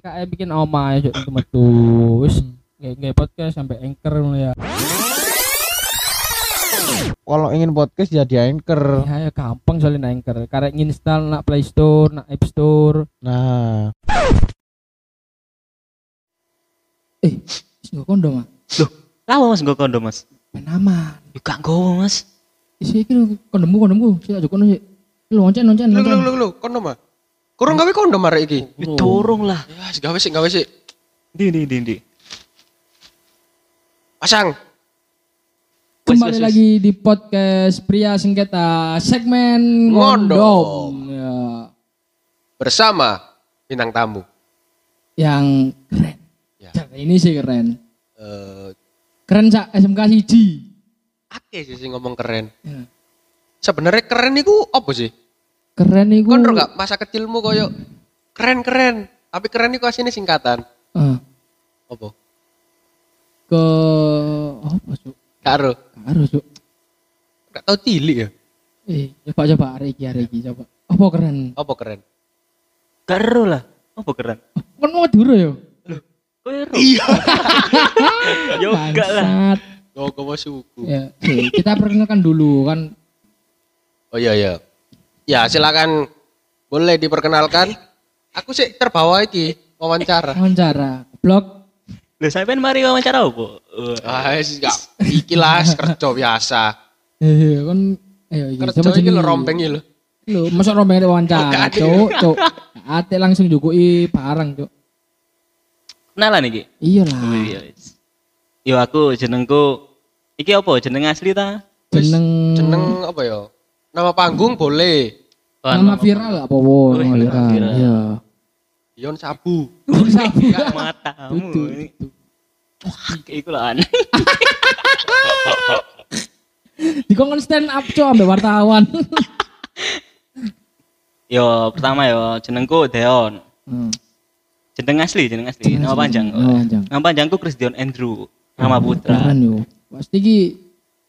PPKM bikin oma ya cuk metu. Wis Hmm. nge podcast sampai anchor ya. Kalau ingin podcast ya di Anchor. Ya, ya gampang soalnya anchor. Karek nginstal nak Play Store, nak App Store. Nah, Eh, nggo kondom ah. Lama mas gue kondom mas. Ben aman. Yuk gak gowo mas. Isi iki lho, kondomku kondomku. Sik aja kono sik. Lu loncen loncen Lu lu loncen. lu kondom ah. Kurang gawe kondom arek iki. Ya dorong lah. Ya, gawe sik gawe sik. Di di di di. Pasang. Kembali Wes, wes, wes. lagi di podcast Pria Sengketa segmen Ngondom. ngondom. Ya, Bersama bintang tamu. yang keren. Ya. Jangan, ini sih keren. Eh, Keren sak SMK siji. ake sih sih ngomong keren. Ya. Sebenarnya keren iku apa sih? Keren iku. Kon ro gak masa kecilmu koyo keren-keren, tapi keren iku asline singkatan. Eh, Apa? ke apa cuk? Karo. Karo cuk. Gak tau cilik ya. Eh, coba coba hari iki hari iki coba. Apa keren? Apa keren? Kero lah. Apa keren? Kan mau dulu ya. Kero. Iya. Ya enggak lah. Oh, kau suku. Ya, kita perkenalkan dulu kan Oh iya iya. Ya silakan boleh diperkenalkan. Aku sih terbawa iki wawancara. wawancara blog Lho sampean mari wawancara apa? Eh, Ah, wis gak iki lah kerja biasa. eh kan ayo iki Kerja coba iki lho rompeng iki lho. Lho, masa Oh, wawancara, cuk, cuk. Ate langsung jukui barang, cuk. Kenalan iki. Iya Oh, lah. Iya. wis. Yo aku jenengku iki apa jeneng asli ta? Jeneng jeneng apa ya? Nama panggung boleh. Nama viral apa wo? Oh, Nama iya, viral. Iya. Yon Sabu. Sabu. matamu. Tutu, ini. tutu. Wah, iku lah aneh. Dikongkon stand up cuk ambek wartawan. Yo pertama yo jenengku Deon. Hmm. Jeneng asli, jeneng asli. Jeneng Nama asli, panjang. nama panjang. Nama panjangku Christian Andrew. Nama putra. Keren yo. Pasti iki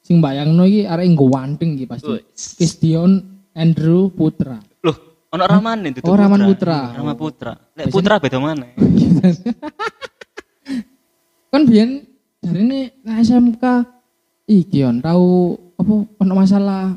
sing bayangno iki arek nggo wanteng iki pasti. Christian Andrew Putra. Loh, ono Raman itu. Oh, Raman Putra. Rama Putra. Lek Putra beda mana? kan biyen jarine SMK iki on tau apa ono masalah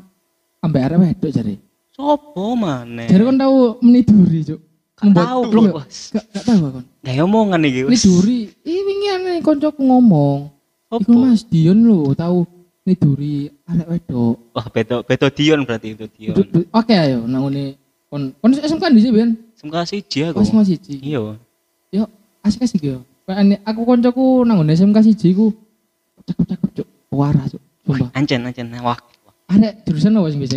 ambek arek wedok jare. Sopo mana? Jare kon tau meniduri, Cuk. Tahu, Loh, Bos. Gak gak tahu kon. Gak omongan iki. wis. Niduri, ih wingi aneh koncoku ngomong. Iku? Mas Dion lho tau niduri arek wedok. Wah, beda beda Dion berarti itu Dion. Oke ayo nang ngene kon kon SMK ndi sih Ben? Semoga siji aku. Pas masih siji. Iya. Yo asik-asik yo. Kayak ane- aku koncoku nang ngene SMK siji ku cakep-cakep cuk. Warah cuk. Sumpah. Ancen ancen wah. Arek jurusan apa sing bisa?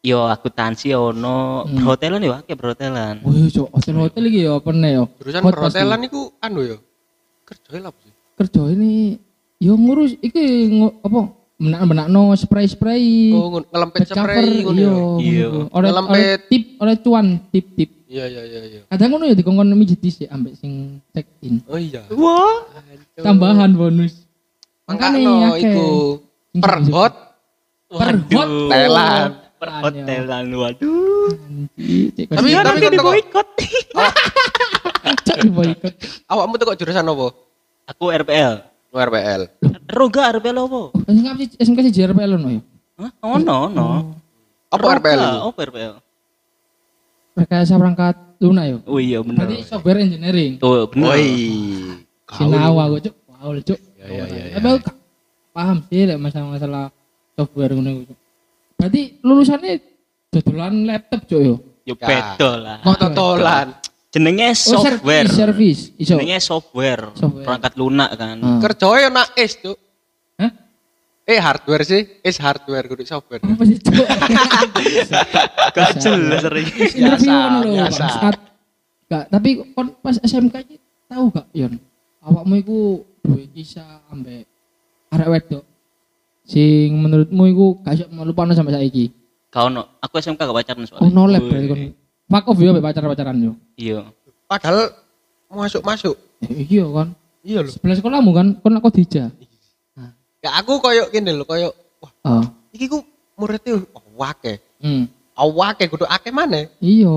Yo akuntansi ono Hmm. perhotelan yo akeh perhotelan. Wih, cuk, hotel-hotel iki ya apa nih yo? Jurusan Hot perhotelan iku anu ya. Kerja apa sih? Kerja ini yo ngurus iki apa? Menak-menakno spray-spray. Oh, ngun- ngelempet bed cover, spray ngono iya. ya. Iya. Oleh Ngelempet. oleh tip, oleh cuan, tip-tip. Iya iya iya iya. Kadang ngono ya dikongkon mijit sih ambek sing check in. Oh iya. Wah. Tambahan bonus. Makanya akeh. iku per hot per hot Thailand. Perhotelan waduh. Tapi Tapi di kok boykot. cek di boykot. awakmu tuh kok jurusan apa? Aku RPL. Lu RPL. Roga RPL apa? Oh, SMK sih SMK sih JRPL no ya. Hah? Ono ono. Apa Roga, RPL itu? Apa RPL? Rekayasa perangkat lunak ya. Oh iya bener. Berarti software engineering. Tuh bener. Woi. Sinau aku cuk. Wow, cuk. Ya, ya, ya, ya. Tapi aku paham sih lek masalah-masalah software ngono. Cuk. Berarti lulusannya dodolan laptop cuk yo. Yo Ya. beda lah. Kok totolan? Jenenge Oh, software. service, service. Iso. Jenenge software. Software. Perangkat lunak kan. Ah. Kerjanya nak is tuh. Hah? Eh hardware sih, is hardware kudu software. Apa sih cuk? Gak jelas sering. Interview ngono lho, biasa. bangsat. Gak, tapi kon pas SMK iki tahu gak Yon? Awakmu iku duwe kisah ambek arek wedok sing menurutmu iku gak iso melupano sampai saiki. Kau no, aku SMK gak pacaran soalnya. Oh, no lab berarti kon. Fuck off yo pacar-pacaran yo. Iya. Padahal masuk masuk. Eh, iya kan. Iya loh. Sebelah sekolahmu kan kon nak dija. Ya aku koyok gini loh, koyok wah Oh. iki ku muridnya oh, wake. Hmm. Oh, wake kudu akeh mana? Iya.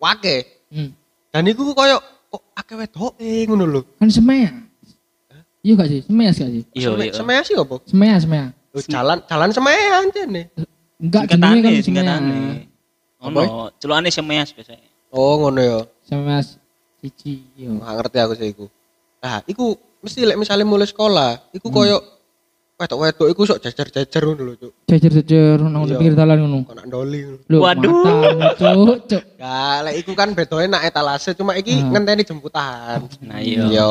Wake. Hmm. Dan iku ku koyok kok akeh wedoke ngono lho. Kan semea. Iya gak sih? Semea gak sih? Iya, iya. Semea sih apa? Semea, semea. Oh, jalan jalan semea anjene. Enggak jenenge kan Singkatane, semea. Ono, celukane semeas biasanya. Oh, ngono ya. Semea siji yo. Nggak ngerti aku sih iku. Nah, iku mesti lek misalnya mulai sekolah, iku koyo wedok-wedok iku sok jajar-jajar ngono lho, Cuk. Jejer-jejer nang Iya. pinggir dalan ngono. Kok nak ndoli. Lho, Waduh. cuk, cuk. Ya, lek iku kan bedoe nak etalase, cuma iki Hmm. ngenteni jemputan. Nah, iya. Iya.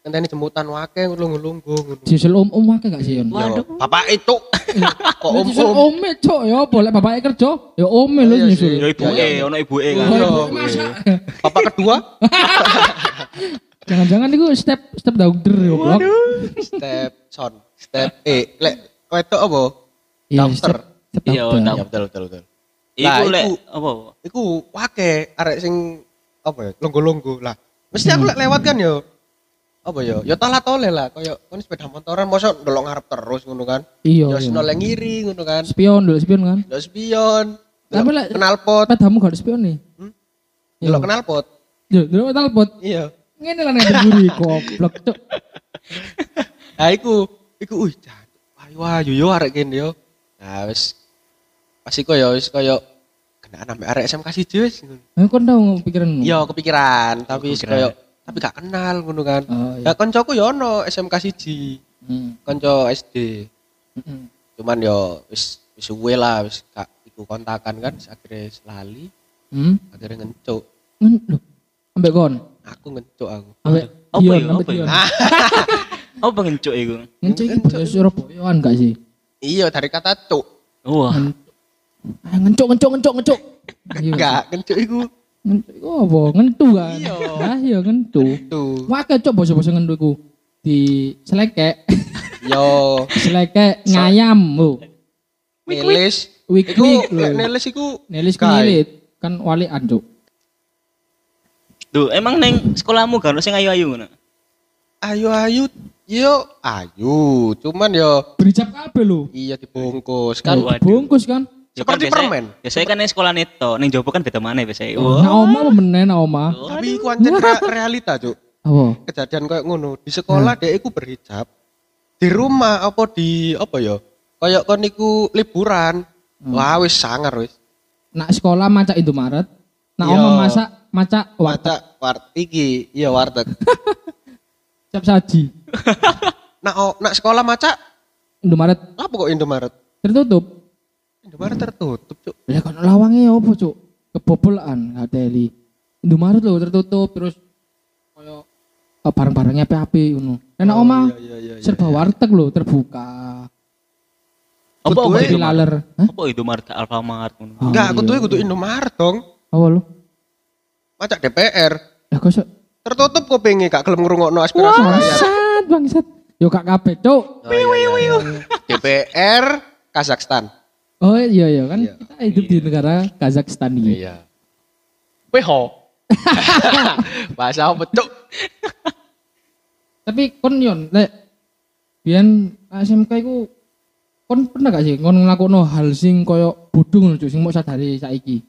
Ngenteni jemputan wake lungguh-lungguh ngono. Diusul om-om akeh gak sih, Yon? Yo, bapak itu. Kok om-om. ome, cuk. Ya apa lek bapake kerja, ya ome lho Iya nyusul. Yo ibuke, ono ibuke kan. Iya. ibuke masak. Bapak kedua, Jangan-jangan itu step step dokter ya, Blok. step son, step E. Lek wedok apa? Iya, Dokter. Iya, dokter. dokter. Ya betul betul betul. Iku lek iku- apa? Iku wake arek sing apa ya? Longgo-longgo lah. Mesti aku lek lewat kan yo. Apa ya? Ya tolah tole lah, koyo kon sepeda motoran mosok ndelok ngarep terus ngono kan. Iya. Ya iya. sino lek ngiri ngono kan. Spion dulu, spion kan. Ndelok spion. Tapi lek- knalpot, Pedamu gak ada spion nih. Hmm? Iya. ndelok knalpot. Yo, dulu telepon. Iya. Ngene lah nek buri goblok, cuk. Nah iku, iku wih jancuk. Ayo ayo yo arek kene yo. Nah wis pas iku ya wis koyo kenaan ambek arek SMK siji wis. ngono. Eh, kon tau pikiran Iya kepikiran, tapi koyo tapi gak kenal ngono kan. Oh, Ya iya. koncoku yo ono SMK siji, Hmm. konco SD. Hmm. Cuman yo wis wis suwe lah wis gak iku kontakan kan akhirnya lali, Hmm. akhirnya ngencuk. Ngen, lho. Ambek kon. Aku ngencuk aku. Ambek Apa Dion, ya, ambek apa ya? Ngencuk iku? Ngencuk iki bahasa Surabayaan gak sih? Iya dari kata cuk. Wah, Ah, ngencuk, ngencuk, ngencuk, ngencuk. Iya. Enggak, ngencuk iku Ngencuk iku apa? Ngentu kan. Iya. Ah, iya ngentu. tuh. Wah, cuk basa-basa ngentu iku. Di selekek, Yo selekek ngayam, lho. nelis. Wik Iku wik lho. nelis iku Nelis kenilit kan wali anjuk. Duh, emang neng sekolahmu kan sing ayu-ayu ngono? ayu-ayu yo ayu, cuman yo Berijab kabeh lho. iya dibungkus kan. Waduh. Bungkus kan. Ya Seperti biasanya- permen. Biasanya kan neng sekolah neto, neng Jopo kan beda mana biasanya. Nah, oma apa meneh nah oma? Tapi iku ancen rea- realita, Cuk. Apa? Kejadian kayak ngono. Di sekolah dia iku berhijab. Di rumah apa di apa ya? Kayak kon iku liburan. Wah, wis sangar wis. Nak sekolah maca Indomaret. Nak Iya. oma masak maca warteg Watak wart iki, iya warteg. siap saji. Nak nak sekolah maca Indomaret apa kok Indomaret? tertutup. Indomaret tertutup, Cuk. Lah kan lawangnya ya apa, Cuk? Kebobolan ngateli. Indomaret lho tertutup terus koyo oh, barang-barangnya api-api ngono. Dan nak Oh, oma iya, iya, iya, iya. serba warteg lho terbuka. Apa Kudu eh. Laler. Apa itu Marta Alfamart ngono? Oh, Enggak, aku iya. tuh kudu Indomaret dong. Apa lu? Maca DPR. Lah kok Tertutup kok pengen gak gelem ngrungokno aspirasi rakyat. bangsat, bangsat. Yo gak kabeh, Cuk. Oh, iya, iya, iya. DPR Kazakhstan. Oh iya iya kan Iya. kita hidup di negara Kazakhstan ini. Iya. Weho. Bahasa apa cuk? Tapi kon yon lek biyen SMK iku kon pernah gak sih kon ngelakuno hal sing koyo bodho ngono Cuk, sing mau sadari saiki.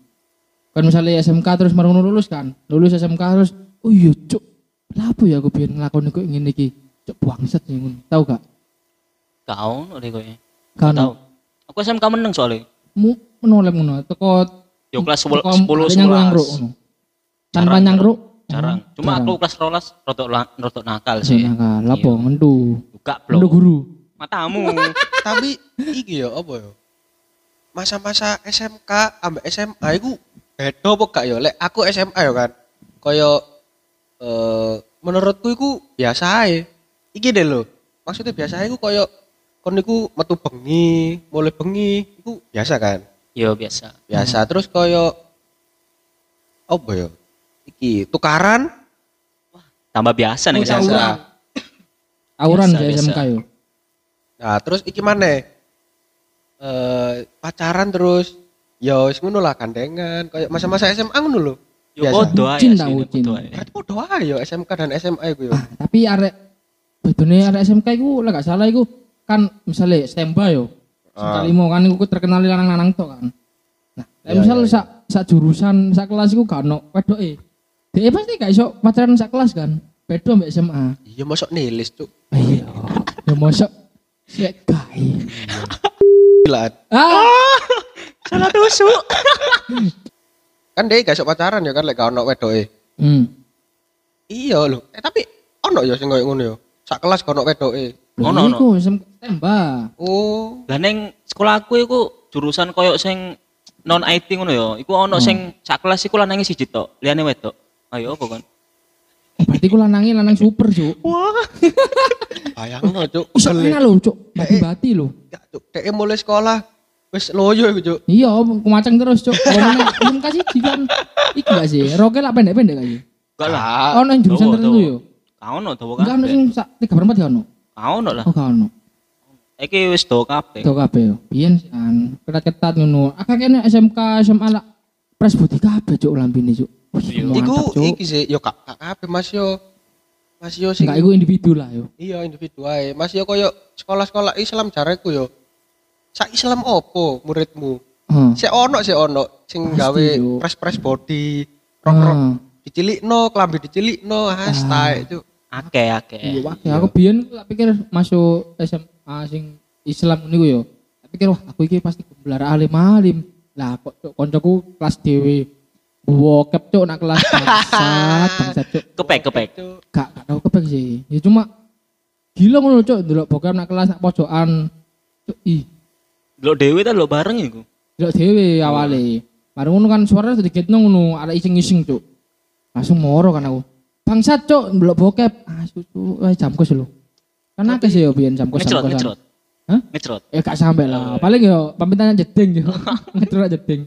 Kan misalnya SMK terus marung lulus kan. Lulus SMK terus oh iya cuk. Lah apa ya aku biyen nglakoni kok ngene iki? Cuk bangset sih ngono. Tahu gak? Kau nih kowe. Kan Tahu. Aku SMK meneng soalnya. mu menoleh ngono teko Yo kelas teko 10 ada nyangkruk-nyangkruk 11. ngono. Tanpa Jarang, nyangkruk. Jarang. Cuma aku kelas rolas rotok la- rotok nakal sih. Nakal, apa Iya. ngendu. Buka Ngendu blok. guru. Matamu. Tapi iki ya apa ya? Masa-masa SMK ambek SMA iku beda apa gak ya? Lek aku SMA ya kan. Kaya eh menurutku iku biasa ae. Iki deh lho. Maksudnya biasa ae iku kaya kon niku metu bengi, mulai bengi iku biasa kan. Yo biasa. Biasa terus kaya apa ya? Iki tukaran Tambah biasa nih Biasa. SMK. Auran Biasa, biasa. SMK yo. Nah, terus iki mana? Eh pacaran terus ya wis ngono lah gandengan kayak masa-masa SMA ngono lho. Yo podo bucin. podo aja. Berarti podo ae ya SMK dan SMA iku ya. Ah, tapi arek bedone arek SMK iku lah gak salah iku kan misalnya standby yo. Ah. Sekali mau kan iku terkenal lanang-lanang tok kan. Nah, Iya, misal iya, sak sak jurusan sak kelas iku gak ono wedoke. Dia pasti gak iso pacaran sak kelas kan. Beda ambek SMA. Iya masuk nilis cuk. Iya. Ya mosok sik gae. Gila. Ah, Salah tusuk. Kan dia gak sok pacaran ya kan lek gak ono wedoke. hmm. Iya lho. Eh tapi ono ya sing koyo ngono ya. Sak kelas gak ono wedoke. Ono, ono. Iku SMK tembak. Oh. Lah ning sekolahku iku jurusan koyo sing non IT ngono ya. Iku ono sing sak kelas iku lanange siji tok, liyane wedok. Ayo apa kan? Oh, berarti ku lanange lanang super, Cuk. Wah. Bayangno cuk. Gele. kenal lho, Cuk. Bati-bati lho. Gak cuk. Dek mulai sekolah wis loyo iku cuk. Iya, kumacang terus, Cuk. Belum kasih kan iki gak sih? Roke lah pendek-pendek lagi. Enggak lah. Nang jurusan tertentu yo. Kau ono dawa Enggak ono sing sak 3 per 4 gak ono. Kau ono lah. Oh, gak ono. Iki wis dawa kabeh. Itu kabeh yo. Biyen kan ketat-ketat ngono. Akeh kene SMK SMA lah pres budi kabeh cuk lambene cuk. Iya. Iku iki sih yo kak kak kabeh Mas yo. Mas yo sing Enggak iku individu lah yo. iya individu ae. Mas yo koyo sekolah-sekolah Islam jareku yo. Sak Islam opo muridmu? Heeh. Sik ono sik ono sing Pasti, gawe yo. press-press body, rok-rok Ah. dicilikno, klambi dicilikno, hashtag cuk. Akeh akeh. Iya, ya aku biyen tak pikir masuk SMA sing Islam niku yo. Tak pikir wah aku iki pasti gelar alim-alim. Lah kok cuk koncoku kelas dhewe bokep cuk nak kelas bangsat, bangsat cuk. Kepek kepek. Gak gak tau kepek sih. Ya cuma gila ngono cuk ndelok bokep nak kelas nak pojokan. Cuk, ih, Lo dewe ta lo bareng iku. ndelok dhewe awale. Baru ngono kan suara sedikit ngono, ada ising-ising cuk. Langsung moro kan aku. Bangsat cuk ndelok bokep. Ah, susu, eh jam kos lho. Kan akeh sih yo biyen jam kos Ngecrot jam kosan. ngecrot. Hah? Ngecrot. Ya gak sampai lah. Paling yo pamitan jeding yo. Ngetrok jeding.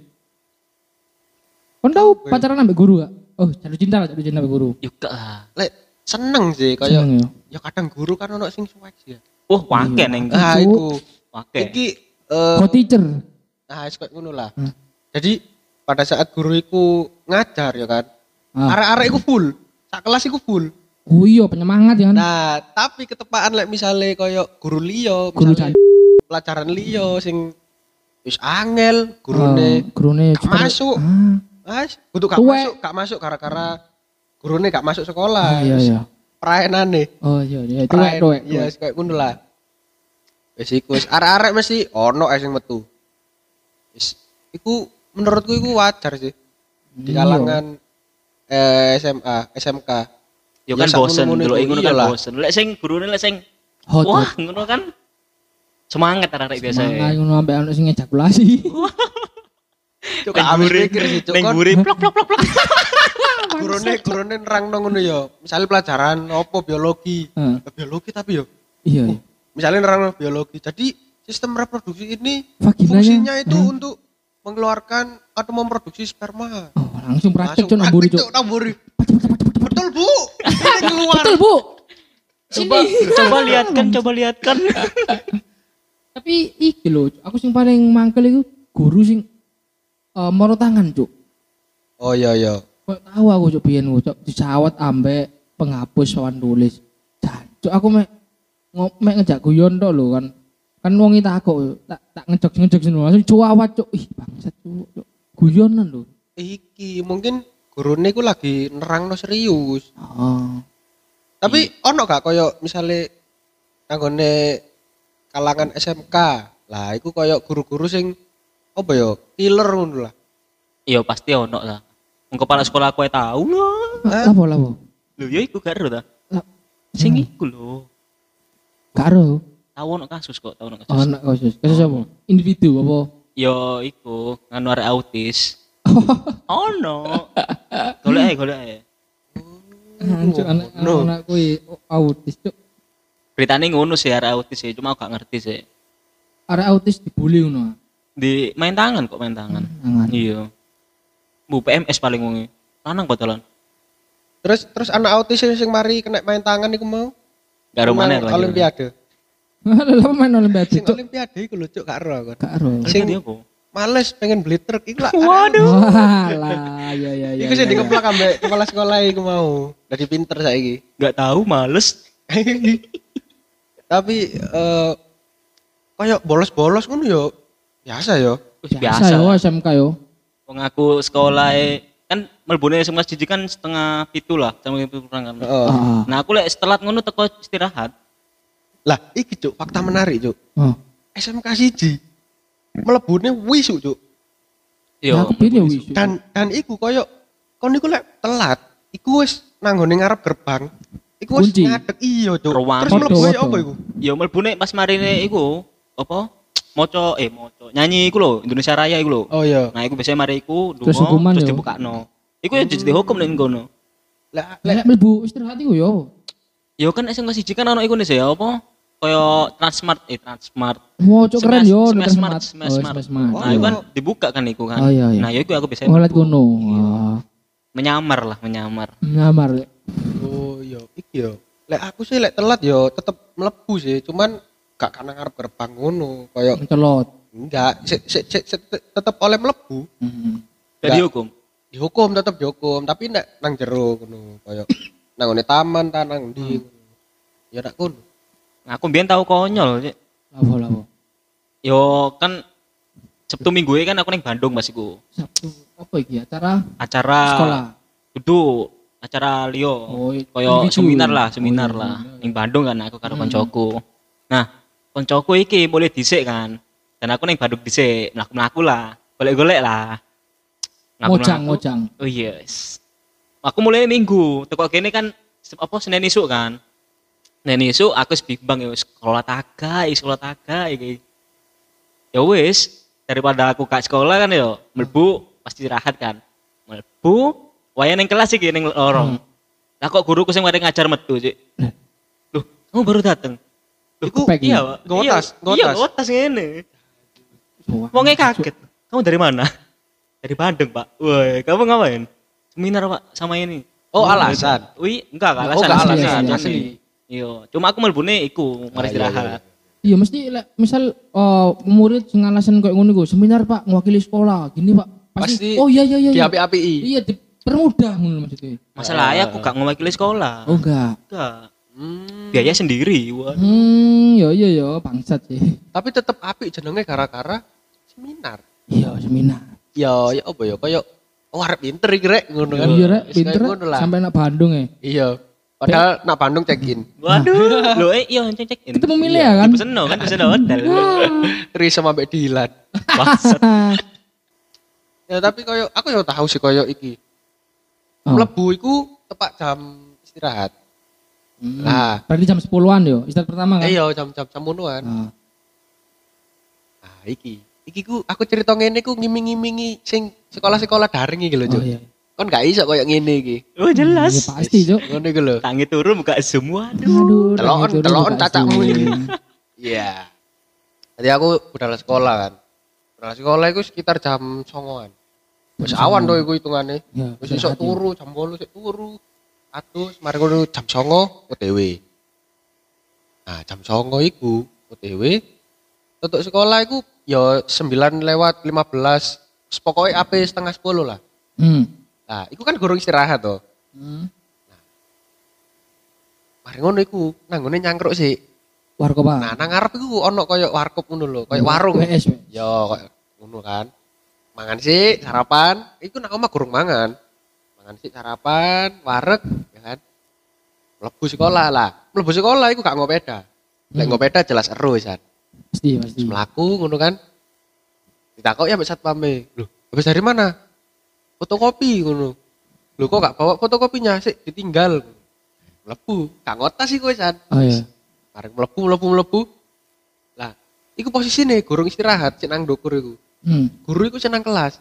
Kon tau pacaran ambek guru gak? Oh, jatuh cinta lah, jatuh cinta ambek guru. Yuk lah. Lek seneng sih kaya Seneng yo. ya kadang guru kan ono sing cuek sih ya. Wah, wake neng. Ah Cuk. iku. Wake. Iki eh teacher? nah wis koyo ngono lah. Hmm. Jadi pada saat guru iku ngajar ya kan. Ah. Arek-arek iku full. Sak kelas iku full. Oh iya penyemangat ya. Nah, tapi ketepaan lek misale koyo guru liya, Guru pelajaran liya sing wis angel, gurune Oh, gurune masuk. Ah, Mas, kudu gak Tuwek. masuk, gak masuk gara-gara gurune gak masuk sekolah. iya Wis iya. Praenane. Oh iya iya itu Praen- tuwek Iya, tuwek. wis koyo ngono lah. Wis iku wis arek-arek mesti ono sing metu. Wis iku menurutku iku wajar sih di Iya. kalangan eh, SMA, SMK. Yo Ya, kan sak bosen dulu ngono kan bosen. Lek sing gurune lek sing Hot wah ngono kan semangat arek biasa. Semangat ngono ambek anak sing ejakulasi. Cuk, gak habis pikir sih, Cuk. Kon guri plok plok plok plok. gurune gurune nerangno ngono ya. Misalnya pelajaran opo biologi. Biologi tapi yo Iya iya. misalnya nerangno biologi. Jadi sistem reproduksi ini fungsinya itu untuk mengeluarkan atau memproduksi sperma. Oh, langsung praktek praktek, cuk. Cuk, namburi. Betul, Bu. Ini keluar. Betul, Bu. Coba coba lihatkan, coba lihatkan. Tapi iki lho, aku sing paling mangkel iku guru sing eh, moro tangan, Cuk. Oh iya iya. Kok tahu aku cuk biyen ku, cuk dicawat ambek penghapus soal tulis. Cuk aku mek ngo- mek ngejak guyon tok lho kan. Kan wong iki takok tak tak ngejok-ngejok sini langsung cuawat cuk. Ih, bangsat cuk. cuk. Guyonan lho. Iki mungkin gurune iku lagi nerangno serius. Oh. Tapi ono gak koyo misale nanggone kalangan SMK. Lah iku koyo guru-guru sing apa ya killer ngono lah. Iya pasti ono lah. Wong kepala sekolah aku ae tahu lah. Lapo lapo? Lho ya iku gak ero ta. Lah, Sing iku lho. karo. Tahu ono kasus kok, tahu ono kasus. Oh, anak kasus. Kasus apa? Individu apa? Yo iku nganu arek autis. Ono. Golek ae, golek ae. Hancur anak no. anak kuwi autis cuk. Beritane ngono sih arek autis sih, cuma aku gak ngerti sih. Arek autis dibully ngono. Di main tangan kok main tangan. Tangan. Iya. Bu PMS paling wong lanang botolan. Terus terus anak autis sing mari kena main tangan iku mau. Gak ada mana lagi. Olimpiade. Lah main olimpiade Sing cuk. olimpiade iku lho cuk gak ero aku. Gak ero. Sing- apa? Males pengen beli truk iku lah. Waduh. Walah, ya ya ya. Iku sing ya, ya. dikeplak ambek kepala sekolah iku mau. Dadi pinter saiki. Gak tahu males. Tapi eh kayak bolos-bolos ngono yo biasa yo. Biasa biasa. yo SMK yo. Wong aku sekolah e- kan melbune SMK siji kan setengah pitu lah, setengah pitu kurang kan. Ah. Nah, aku lek setelah ngono teko istirahat. Lah, iki cuk, fakta menarik cuk. SMK siji mlebune wisu cuk. Yo. Nah, aku bin ya wis. Dan dan iku koyo kon niku lek telat, iku wis nanggone ngarep gerbang. Iku wis ngadeg iya cuk. Terus mlebu apa iku? Yo melbune pas marine iku apa? Moco eh moco. Nyanyi iku lho, Indonesia Raya iku lho. Oh iya. Nah, iku biasanya mari iku Terus donga, hukuman terus dibukakno. Iku ya jadi hukum ning kono. Lah lek mlebu istirahat iku yo. Yo kan SMK siji kan ono iku nih ya apa? Kaya Transmart eh Transmart. Wow, cok keren yo. Smash Smash Mart, Mart. Smash Oh, Mart. Smash Mart. Nah, itu kan dibuka kan iku kan. Oh, iya, iya. Nah, ya iku aku Oh, kono. Iya. Wah. Menyamar lah, menyamar. Nyamar. Lek. Oh iya, iki yo. Lek aku sih lek telat yo tetep mlebu sih, cuman gak karena ngarep gerbang ngono, koyo Mencolot. enggak, sik sik sik sik tetep oleh mlebu. Hmm. Jadi Enggak. hukum. Dihukum tetep dihukum, tapi nek nang jero ngono, koyo nang ngone taman ta nang ndi. Ya nak kono. Aku biyen tahu konyol. Lapo lapo. Yo kan Sabtu Minggu kan aku ning Bandung Mas iku. Sabtu apa iki acara Acara sekolah. Kudu acara liyo. Oh, Koyo seminar lah, Oh, seminar iya, lah. iya. Ning Bandung kan aku karo Hmm. koncoku. Nah, koncoku iki boleh dhisik kan. Dan aku ning Bandung dhisik, mlaku-mlaku lah. Golek-golek lah. Mlaku-mlaku. Ngojang, ngojang. Oh yes. Aku mulai minggu. Teko kene kan apa Senin isuk kan. Senin isuk aku wis bimbang ya sekolah taga, iki sekolah taga iki. Ya wis, daripada aku gak sekolah kan yo, mlebu pasti istirahat kan. Mlebu, wayah ning kelas iki ning lorong. Lah kok guruku sing mari ngajar metu, Cik. Loh, kamu baru datang. Loh, Iku iya. Pak. Nggotas, Iya. Iya, ngotas ngene. Wah, Wongnya kaget. Kamu dari mana? Dari Bandung, Pak. Woi, kamu ngapain? Seminar, Pak, sama ini. Oh, alasan. Wih, enggak, enggak Oh, alasan. enggak asli, alasan, asli. asli. Iya, cuma aku melbune iku, mari Ah, iya, istirahat. Iya mesti lek misal eh, murid sing alasan koyo ngono iku, seminar Pak mewakili sekolah, gini Pak. Pasti Oh iya iya iya. iya. Diapi-api. Iya dipermudah ngono maksudnya. Masalahnya aku gak mewakili sekolah. Oh enggak. Enggak. Hmm. Biaya sendiri. Wah. Hmm, yo yo yo bangsat sih. Tapi tetep apik jenenge gara-gara seminar. Iya seminar. Ya ya apa ya koyo oh arep pinter iki rek ngono kan. Iya rek, pinter kayak sampai nak Bandung ya. Iya. Padahal nak Bandung check in. Waduh, lo eh iya cek cek in. Ketemu milih ya kan? Pesen no, kan pesen no hotel. Tri sama Mbak Dilan. Ya tapi koyo aku yo tahu sih koyo iki. Oh. Mlebu iku tepat jam istirahat. Hmm. Nah, Berarti jam 10-an yo, istirahat pertama kan? iya jam-jam jam ngonoan. Ah. Nah, iki. Iki ku aku cerita ngene ku ngiming-ngimingi sing sekolah-sekolah daring iki lho, Oh Cuk. iya. Kon gak iso koyo ngene iki. Oh jelas. pasti, Cuk. Ngono iki lho. Tangi turun buka semua. Buka cacakmu Zoom. ini. Iya. Jadi aku budal sekolah kan. Budal sekolah itu sekitar jam songoan. Wis awan tuh iku hitungane. Ya, Wis iso ya. turu jam 8 sik turu. Atus mari ngono jam 09.00 OTW. Nah, jam 09.00 iku OTW. Untuk sekolah iku ya 9 lewat 15. Pokoknya AP setengah 10 lah. Hmm. Nah, iku kan gurung istirahat tuh. Hmm. Mari ngono iku, nang ngene nyangkruk sih. Warkop Nah, nang ngarep iku ono koyo warkop ngono lho, koyo warung. WS. Pak. Yo, koyo ngono kan. Mangan sih sarapan, iku nang omah gurung mangan. Mangan sih sarapan, wareg, ya kan. Mlebu sekolah lah. Mlebu sekolah iku gak ngopeda. Lek Hmm. ngopeda jelas ero wisan. Pasti, pasti. Terus mlaku ngono kan. Ditakok ya mbek satpame. Loh, habis dari mana? Fotokopi ngono. Loh kok gak bawa fotokopinya? Sik ditinggal. Mlebu, gak ngotas iku wisan. Oh iya. Bareng mlebu mlebu mlebu. Lah, iku posisine gurung istirahat sik nang ndukur iku. Hmm. Guru iku senang kelas.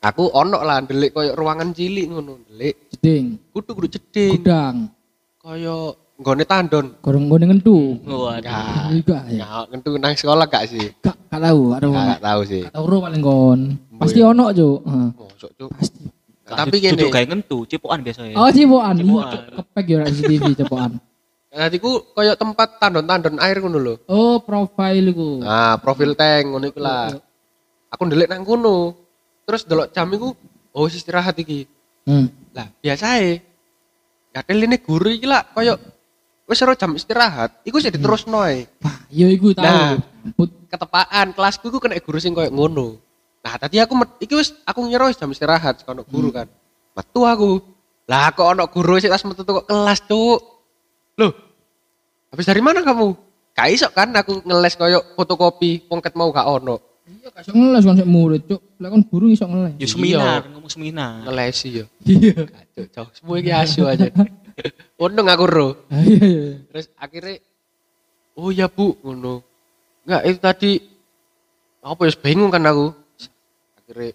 Aku ono lah ndelik koyo ruangan cilik ngono, ndelik. Jeding. Kudu kudu jeding. Gudang. Koyo nggone tandon. Gorong ngene ngentu. Waduh. Gak. Juga ya. Ngentu nang sekolah gak sih? Gak gak tahu, aduh. Gak, gak tahu sih. Gak tahu ro paling kon. Pasti ono, Cuk. Heeh. Mosok cuk. Pasti. Tapi Duduk gini, kayak ngentu, cipokan biasanya. Oh, cipokan. Iya. Cuk. Kepek ya ora CCTV cipokan. nanti ku koyo tempat tandon-tandon air ngono lho. Oh, profile iku. Nah, profil tank ngono iku lah. Aku ndelik nang kono. Terus delok jam iku, oh wis istirahat iki. Hmm. Lah, biasae. Kadel ini guru iki lah koyo wis ora jam istirahat, iku sih diterusno ae. Wah, yo iku tahu. Nah. Ketepaan kelasku iku kena guru sing koyo ngono. Nah, tadi aku iki wis aku ngira wis jam istirahat kono guru kan. Metu aku. Lah kok ono guru sih tas metu kok kelas, Cuk. Loh. Habis dari mana kamu? Gak iso kan aku ngeles koyo fotokopi pongket mau gak ono. Iya gak iso ngeles kan sik murid, Cuk. Lah kan guru iso ngeles. Ya seminar, ngomong seminar. Ngelesi yo. Iya. Cuk, Cuk. Semua iki asu aja. Untung aku ro. Ah, Iya iya. Terus akhirnya oh ya Bu, ngono. Enggak, itu tadi apa ya bingung kan aku. Akhirnya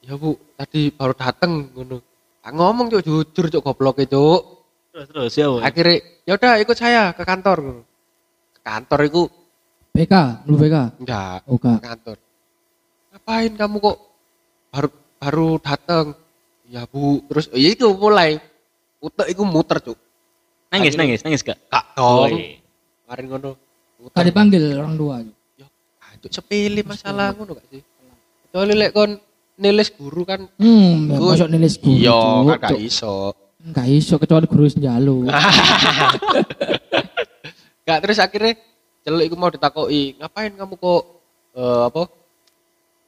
ya Bu, tadi baru dateng ngono. Ah, ngomong cuk jujur cuk goblok itu. Terus terus ya. woy. Akhirnya ya udah ikut saya ke kantor. ngono. Ke kantor itu BK, lu BK. enggak Oh, ke kantor. Ngapain kamu kok baru baru dateng? Ya Bu, terus ya itu mulai utek iku muter cuk. Nangis, Akhirnya- nangis, nangis gak? Kak dong. Woy. Kemarin ngono. Gak Muter. dipanggil orang tua. Ya, aduh sepele masalah ngono gak sih? Kecuali lek kon nilis guru kan Hmm, ya, Gue- masuk nilis guru. iya kan gak iso. Gak iso kecuali guru senjalu. Gak terus akhirnya celuk iku mau ditakoki, ngapain kamu kok eh, apa?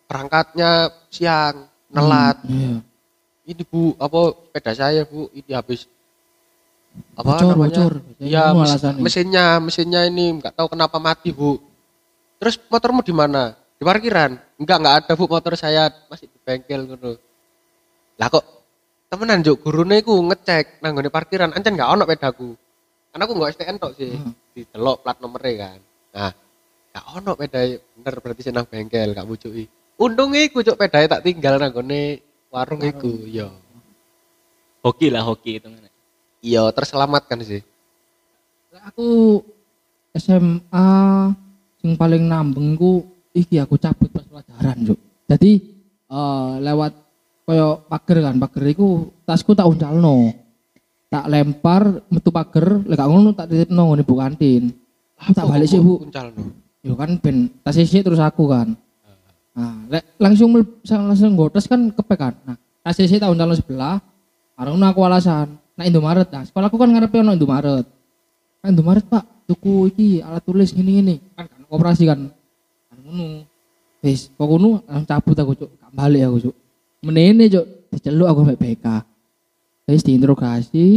Berangkatnya siang, nelat. Iya. Ini Bu, apa sepeda saya Bu, ini habis apa Bocor, namanya? bocor. Iya, Itu mes- mesinnya, mesinnya ini nggak tahu kenapa mati Bu. Terus motormu di mana? Di parkiran? Enggak, enggak ada Bu motor saya masih di bengkel ngono. Lah kok temenan juk gurune iku ngecek nang nggone parkiran ancen enggak ono pedaku. Karena aku enggak STN tok sih. Hmm. Didelok plat nomere kan. Nah, enggak ono pedae. Bener berarti sih nang bengkel gak bujuki. Untungnya iku juk pedae tak tinggal nang nggone warung iku. Iya. Hoki lah, hoki itu. Iya, terselamatkan sih. Lah, Aku SMA sing paling nambeng ku iki aku cabut pas pelajaran, Cuk. Jadi eh lewat koyo pager kan, pager iku tasku tak uncalno. Tak lempar metu pager, lek ngono tak titipno ngene Bu kantin. Tak balik sih, Bu. Kuncalno. Yo kan ben tas isi terus aku kan. Nah, lek langsung langsung gotes kan kepek kan. Nah, tas isi tahun tahun sebelah. Arang aku alasan. Nah Indomaret, nah sekolahku kan ngarepe ono Indomaret. Nah Indomaret pak, tuku iki alat tulis gini gini. Kan kan koperasi kan. Ngono. Wis, kok ngono langsung cabut aku cuk, gak balik aku cuk. Menene cuk, diceluk aku sampai BK. Wis diinterogasi.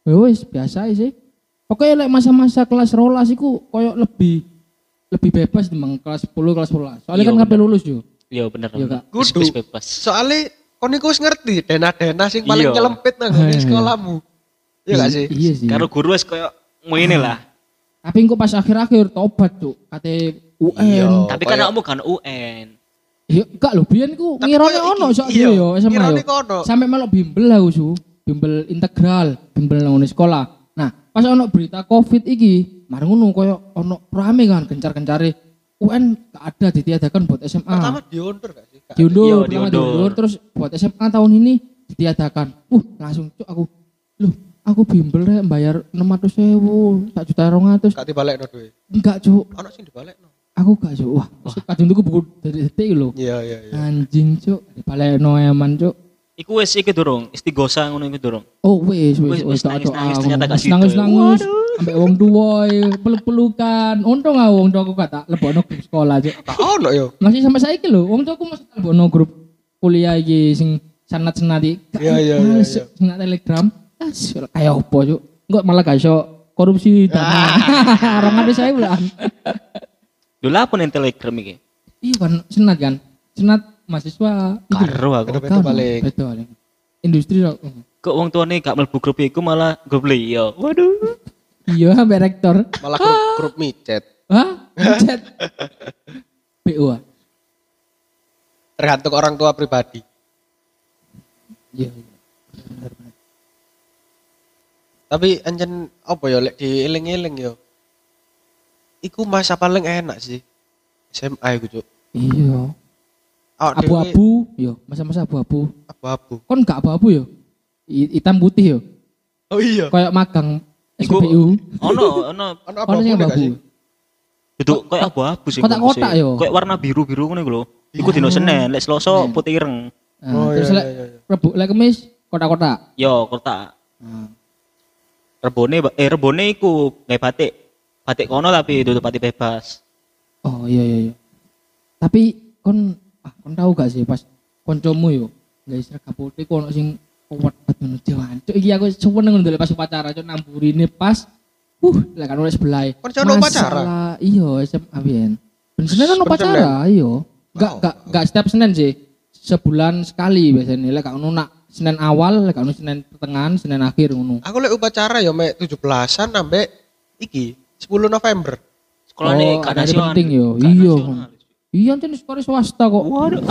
Ya Wis biasa sih. Pokoknya lek masa-masa kelas rolas iku koyo lebih lebih bebas di kelas 10 kelas 11. Soalnya Iya, kan kabeh lulus yo. Iya bener. Iya, Kak. Wis- Kudu. bebas. Soalnya kon iku wis ngerti dena-dena sing paling Iya. nyelempit nang Eh. sekolahmu. Iya gak sih? Iya sih. Karo guru wis koyo ngene lah. Tapi engko pas akhir-akhir tobat cuk, kate UN. Iya. Tapi kan kamu kan UN. Iya, enggak lho, biyen ku ngirone ono iki, sok iya, yo SMA yo. Sampai melok bimbel aku su, bimbel integral, bimbel nang sekolah. Nah, pas ono berita Covid iki, mari ngono koyo ono rame kan gencar-gencare UN gak ada ditiadakan buat SMA. Pertama diundur gak sih? Diundur, Iya, diundur. diundur, terus buat SMA tahun ini ditiadakan. Uh, langsung cuk aku. Loh, aku bimbel rek bayar 600.000, tak juta 200. Gak dibalekno duwe. Enggak, cuk. Ono sing dibalekno. Aku gak cuk. Wah, kadung tuku buku dari detik lho. Iya iya iya. Anjing, cuk. Dibalekno eman, cuk. Iku wis iki durung, istigosa ngono iku durung. Oh, wis, wis, Wis, wis wis, tak nangis-nangis, doa. ternyata gak situ. Nangis-nangis. Ambek wong tuwa, peluk-pelukan. Untung aku wong tuaku gak tak lebokno grup sekolah, cuk. Gak ono yo. Masih sampai saiki lho, wong tuaku masih tak lebokno grup kuliah iki sing sanat-senat iki. Gak Iya, iya, iya, Cuk. Senat Telegram. Ah, sil- kayak opo, cuk. Enggak malah gak iso korupsi dana. Orang ada saya bulan. Dulu apa nih telegram iki? Iya kan, senat kan. Senat mahasiswa. itu. Karo aku. Paling. Beda paling. Industri kok. Kok wong tuane gak mlebu grup iku malah grup liya. Waduh. Iya, sampai rektor. Malah grup grup micet. Hah? Chat. BO. ah? Tergantung orang tua pribadi. Iya. iya. Bener, bener. Tapi anjen apa ya lek dieling-eling yo. Iku masa paling enak sih. SMA iku, Cuk. Iya. Abu-abu, yo, masa-masa abu-abu. abu-abu. Kon gak abu-abu yo. I- Hitam putih yo. Oh iya. Kayak magang SPBU. Ono ono Ono Ono abu-abu sih? abu-abu. itu kayak abu-abu sih. Kotak-kotak yo. Kayak warna biru-biru ngono iku lho. Iku dino Senin, lek Selasa putih ireng. Nah, Oh, terus iya, lek iya, iya. Rebu, lek Kamis kotak-kotak. Yo, kotak. Nah, Rebone eh rebone iku kayak batik. Batik kono tapi duduk batik bebas. Oh iya iya iya. Tapi kon ah kon tahu gak sih pas koncomu yo guys seragam putih kok ono sing kuat banget ngono jancuk iki aku seneng ngono pas upacara cuk namburine pas uh lek kan oleh sebelah Kon upacara? iya SMA biyen ben Senin kan upacara iya enggak Oh. enggak enggak setiap Senin sih sebulan sekali biasanya lek gak ono nak Senin awal lek gak ono Senin pertengahan Senin akhir ngono Aku lek upacara ya mek 17-an sampai iki 10 November. Sekolah Oh, nih nasional. penting yo. Iya, iya kan sekolah swasta kok Waduh.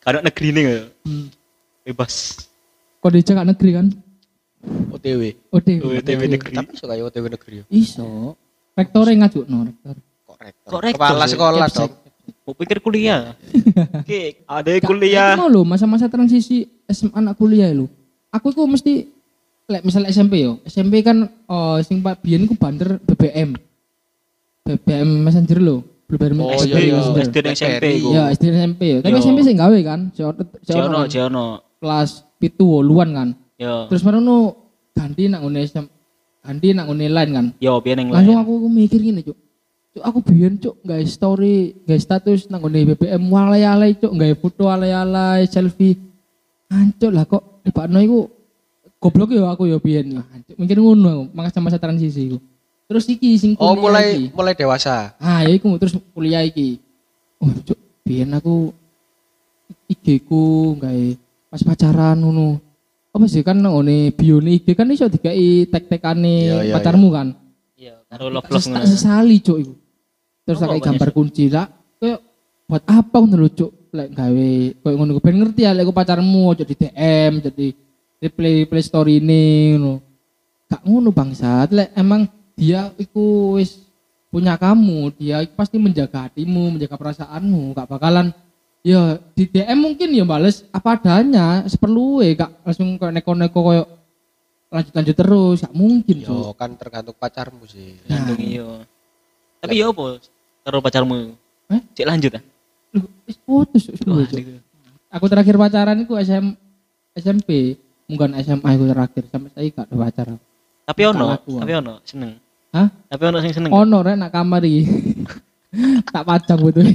Kadang negeri nih ya. Hmm. Bebas. kok di Jakarta negeri kan OTW. OTW OTW negeri. Tapi iso kayak OTW negeri ya. iso rektor yang ngajuk no rektor Kok rektor. Kok rektor Kepala sih? sekolah dong. Mau pikir kuliah. Oke, ada kuliah. mau lo masa-masa transisi SMA anak kuliah lo aku itu mesti lek misalnya SMP yo SMP kan oh, sing pak biyen iku banter BBM BBM Messenger lo BBM Oh, SD iya, iya. Messenger. SD dan SMP Blackberry. ku. ya SD dan SMP yo tapi Yo. SMP sing gawe kan Jono, Jono. kelas pitu woluan kan Yo. terus baru ganti nak ngene ganti nak ngene lain kan Yo, biar yang langsung lain. aku, aku mikir gini cuk cuk aku biyen cuk guys story guys status nang ngene BBM alay-alay cuk nggak foto alay-alay selfie. Hancur lah kok tibakno iku. Goblok ya aku ya biyen. Mikir ngono aku masa masa transisi iku. Terus iki sing Oh, kuliah mulai iki. mulai dewasa. ah ya iku terus kuliah iki. Oh cuk biyen aku IG ku gawe pas pacaran ngono. Apa sih kan nang ngene bio nih IG kan iso dikai tag-tagane Iya, iya, pacarmu kan? Iya, karo love tak love tak sesali cuk iku. Terus Oh, tak banyak, gambar kunci lah. Kayak buat apa ngono lho cuk lek gawe koyo ngono ben ngerti ya lek ku pacarmu ojo di DM jadi replay play story ini ngono. Gak ngono bangsat lek emang dia iku wis punya kamu, dia pasti menjaga hatimu, menjaga perasaanmu, gak bakalan ya di DM mungkin ya bales apa adanya seperlu gak langsung kayak neko-neko koyo lanjut-lanjut terus, gak mungkin. Yo kan tergantung pacarmu sih. Gantung iyo. Tapi yo apa? Karo pacarmu. Hah? Cek lanjut ah. Wis putus wis. Aku terakhir pacaran itu SM, SMP, bukan SMA aku terakhir sampai saya gak ada pacaran. Tapi ono, tapi ono seneng. Hah? Tapi ono sing seneng. Ono rek nak kamar iki. tak pajang betul.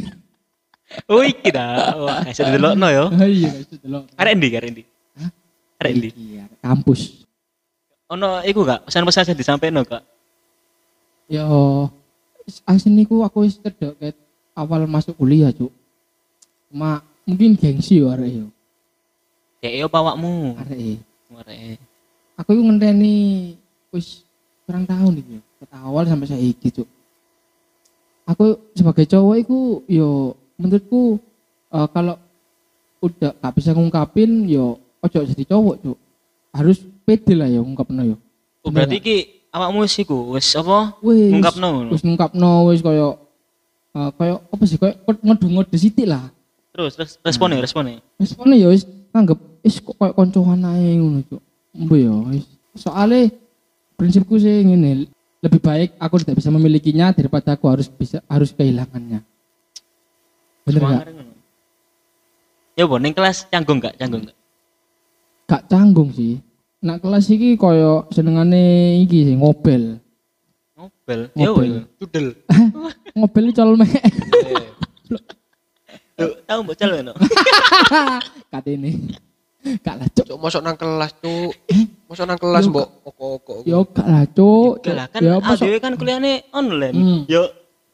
Oh iki dah. Wah, iso delokno yo. Iya, itu delok. Arek endi, arek endi? Hah? Arek endi? Iya, kampus. Ono iku gak pesan-pesan sing disampaikan kak? Yo, asin niku aku wis cedok ket awal masuk kuliah, Cuk. Cuma mungkin gengsi yo arek yo. Ya yo bawakmu. Arek. Arek. Aku itu ngenteni wis kurang tahun iki. Ket awal sampai saiki, Cuk. Aku sebagai cowok iku yo menurutku eh, kalau udah gak bisa ngungkapin yo ojo jadi cowok, Cuk. Harus pede lah ya ngungkapno yo. Oh, berarti iki awakmu wis iku wis apa? Wis Ngungkapno ngono. Wis ngungkapno wis koyo eh, koyo apa sih koyo ngedung-ngedung sithik lah. Terus terus responnya responnya. Responnya ya wis anggap wis kok koyo koncoan ae ngono, Cuk. Mbo ya wis. Soale prinsipku sih ngene, lebih baik aku tidak bisa memilikinya daripada aku harus bisa harus kehilangannya. Bener gak? Ya ning kelas canggung gak? Canggung gak? Gak canggung sih. Nak kelas iki koyo senengane iki sih ngobel. Ngobel. Ya Ngobel. weh. Judel. ngobel iki colme. Tuh, tahu mbok calo no. Katene. Gak lah, Cuk. Cuk masuk nang kelas, Cuk. Masuk nang kelas, Yo, Mbok. Kok-kok. Yo gak lah, Cuk. Lah kan Ya ADW kan kuliahnya online. Hmm. Yo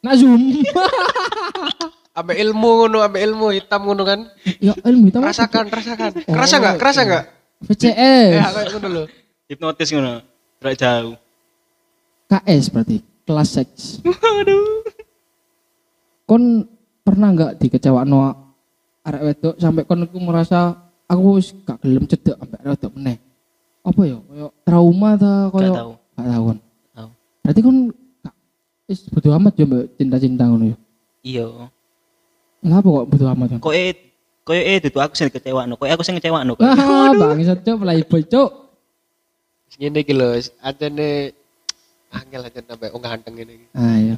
Nak zoom. Ambil ilmu ngono, ambil ilmu hitam ngono kan. ya ilmu apa? Rasakan, rasakan. Oh, Kerasa enggak? Kerasa iya. enggak? VCS. Ya, kayak ngono lho. hipnotis ngono. Gerak jauh. KS berarti kelas seks. Kon pernah nggak dikecewakno arek wedok sampai kon aku merasa aku wis gak gelem cedek sampai arek wedok meneh. Apa ya? Kayak trauma ta Gak koyo tahu. gak tahu kon. Tahu. Berarti kon gak wis bodo amat ya mbak cinta-cinta ngono ya. Iya. Kenapa kok bodo amat kan? Kok eh koyo eh itu aku sing kecewakno. Kok aku sing kecewakno. Ah, bangsat cuk playboy cuk. Ngene iki lho, ajane angel aja sampai wong ganteng ngene iki. Ah iya.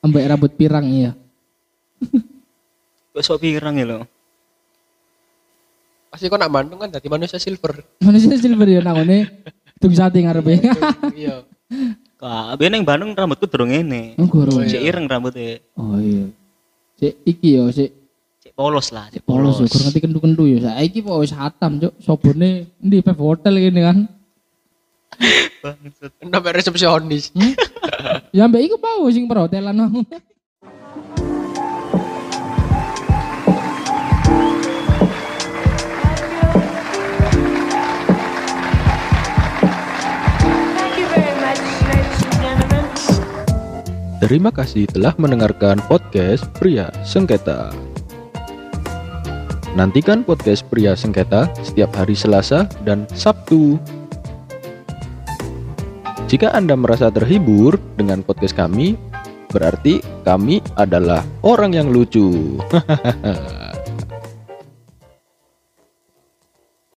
Ambek rambut pirang iya. Kok sok pirang ya lo. Pasti kok nak Bandung kan dadi manusia silver. Manusia silver ya nang ngene. Tung sate ngarepe. Iya. Kak, biyen ning Bandung rambutku durung ngene. Oh. Cek ireng rambutnya. Oh iya. Sik iki yo sik Cek polos lah, cek polos yo, kurang ngerti kendu-kendu yo. Saiki kok wis hatam, Cuk. Sobone ndi Pep Hotel gini kan. Bangsat. Sampai resepsionis. Hmm? ya mbak iku mau sing perhotelan mau. Gentlemen. Terima kasih telah mendengarkan podcast Pria Sengketa. Nantikan podcast Pria Sengketa setiap hari Selasa dan Sabtu. Jika Anda merasa terhibur dengan podcast kami, berarti kami adalah orang yang lucu. Hahaha.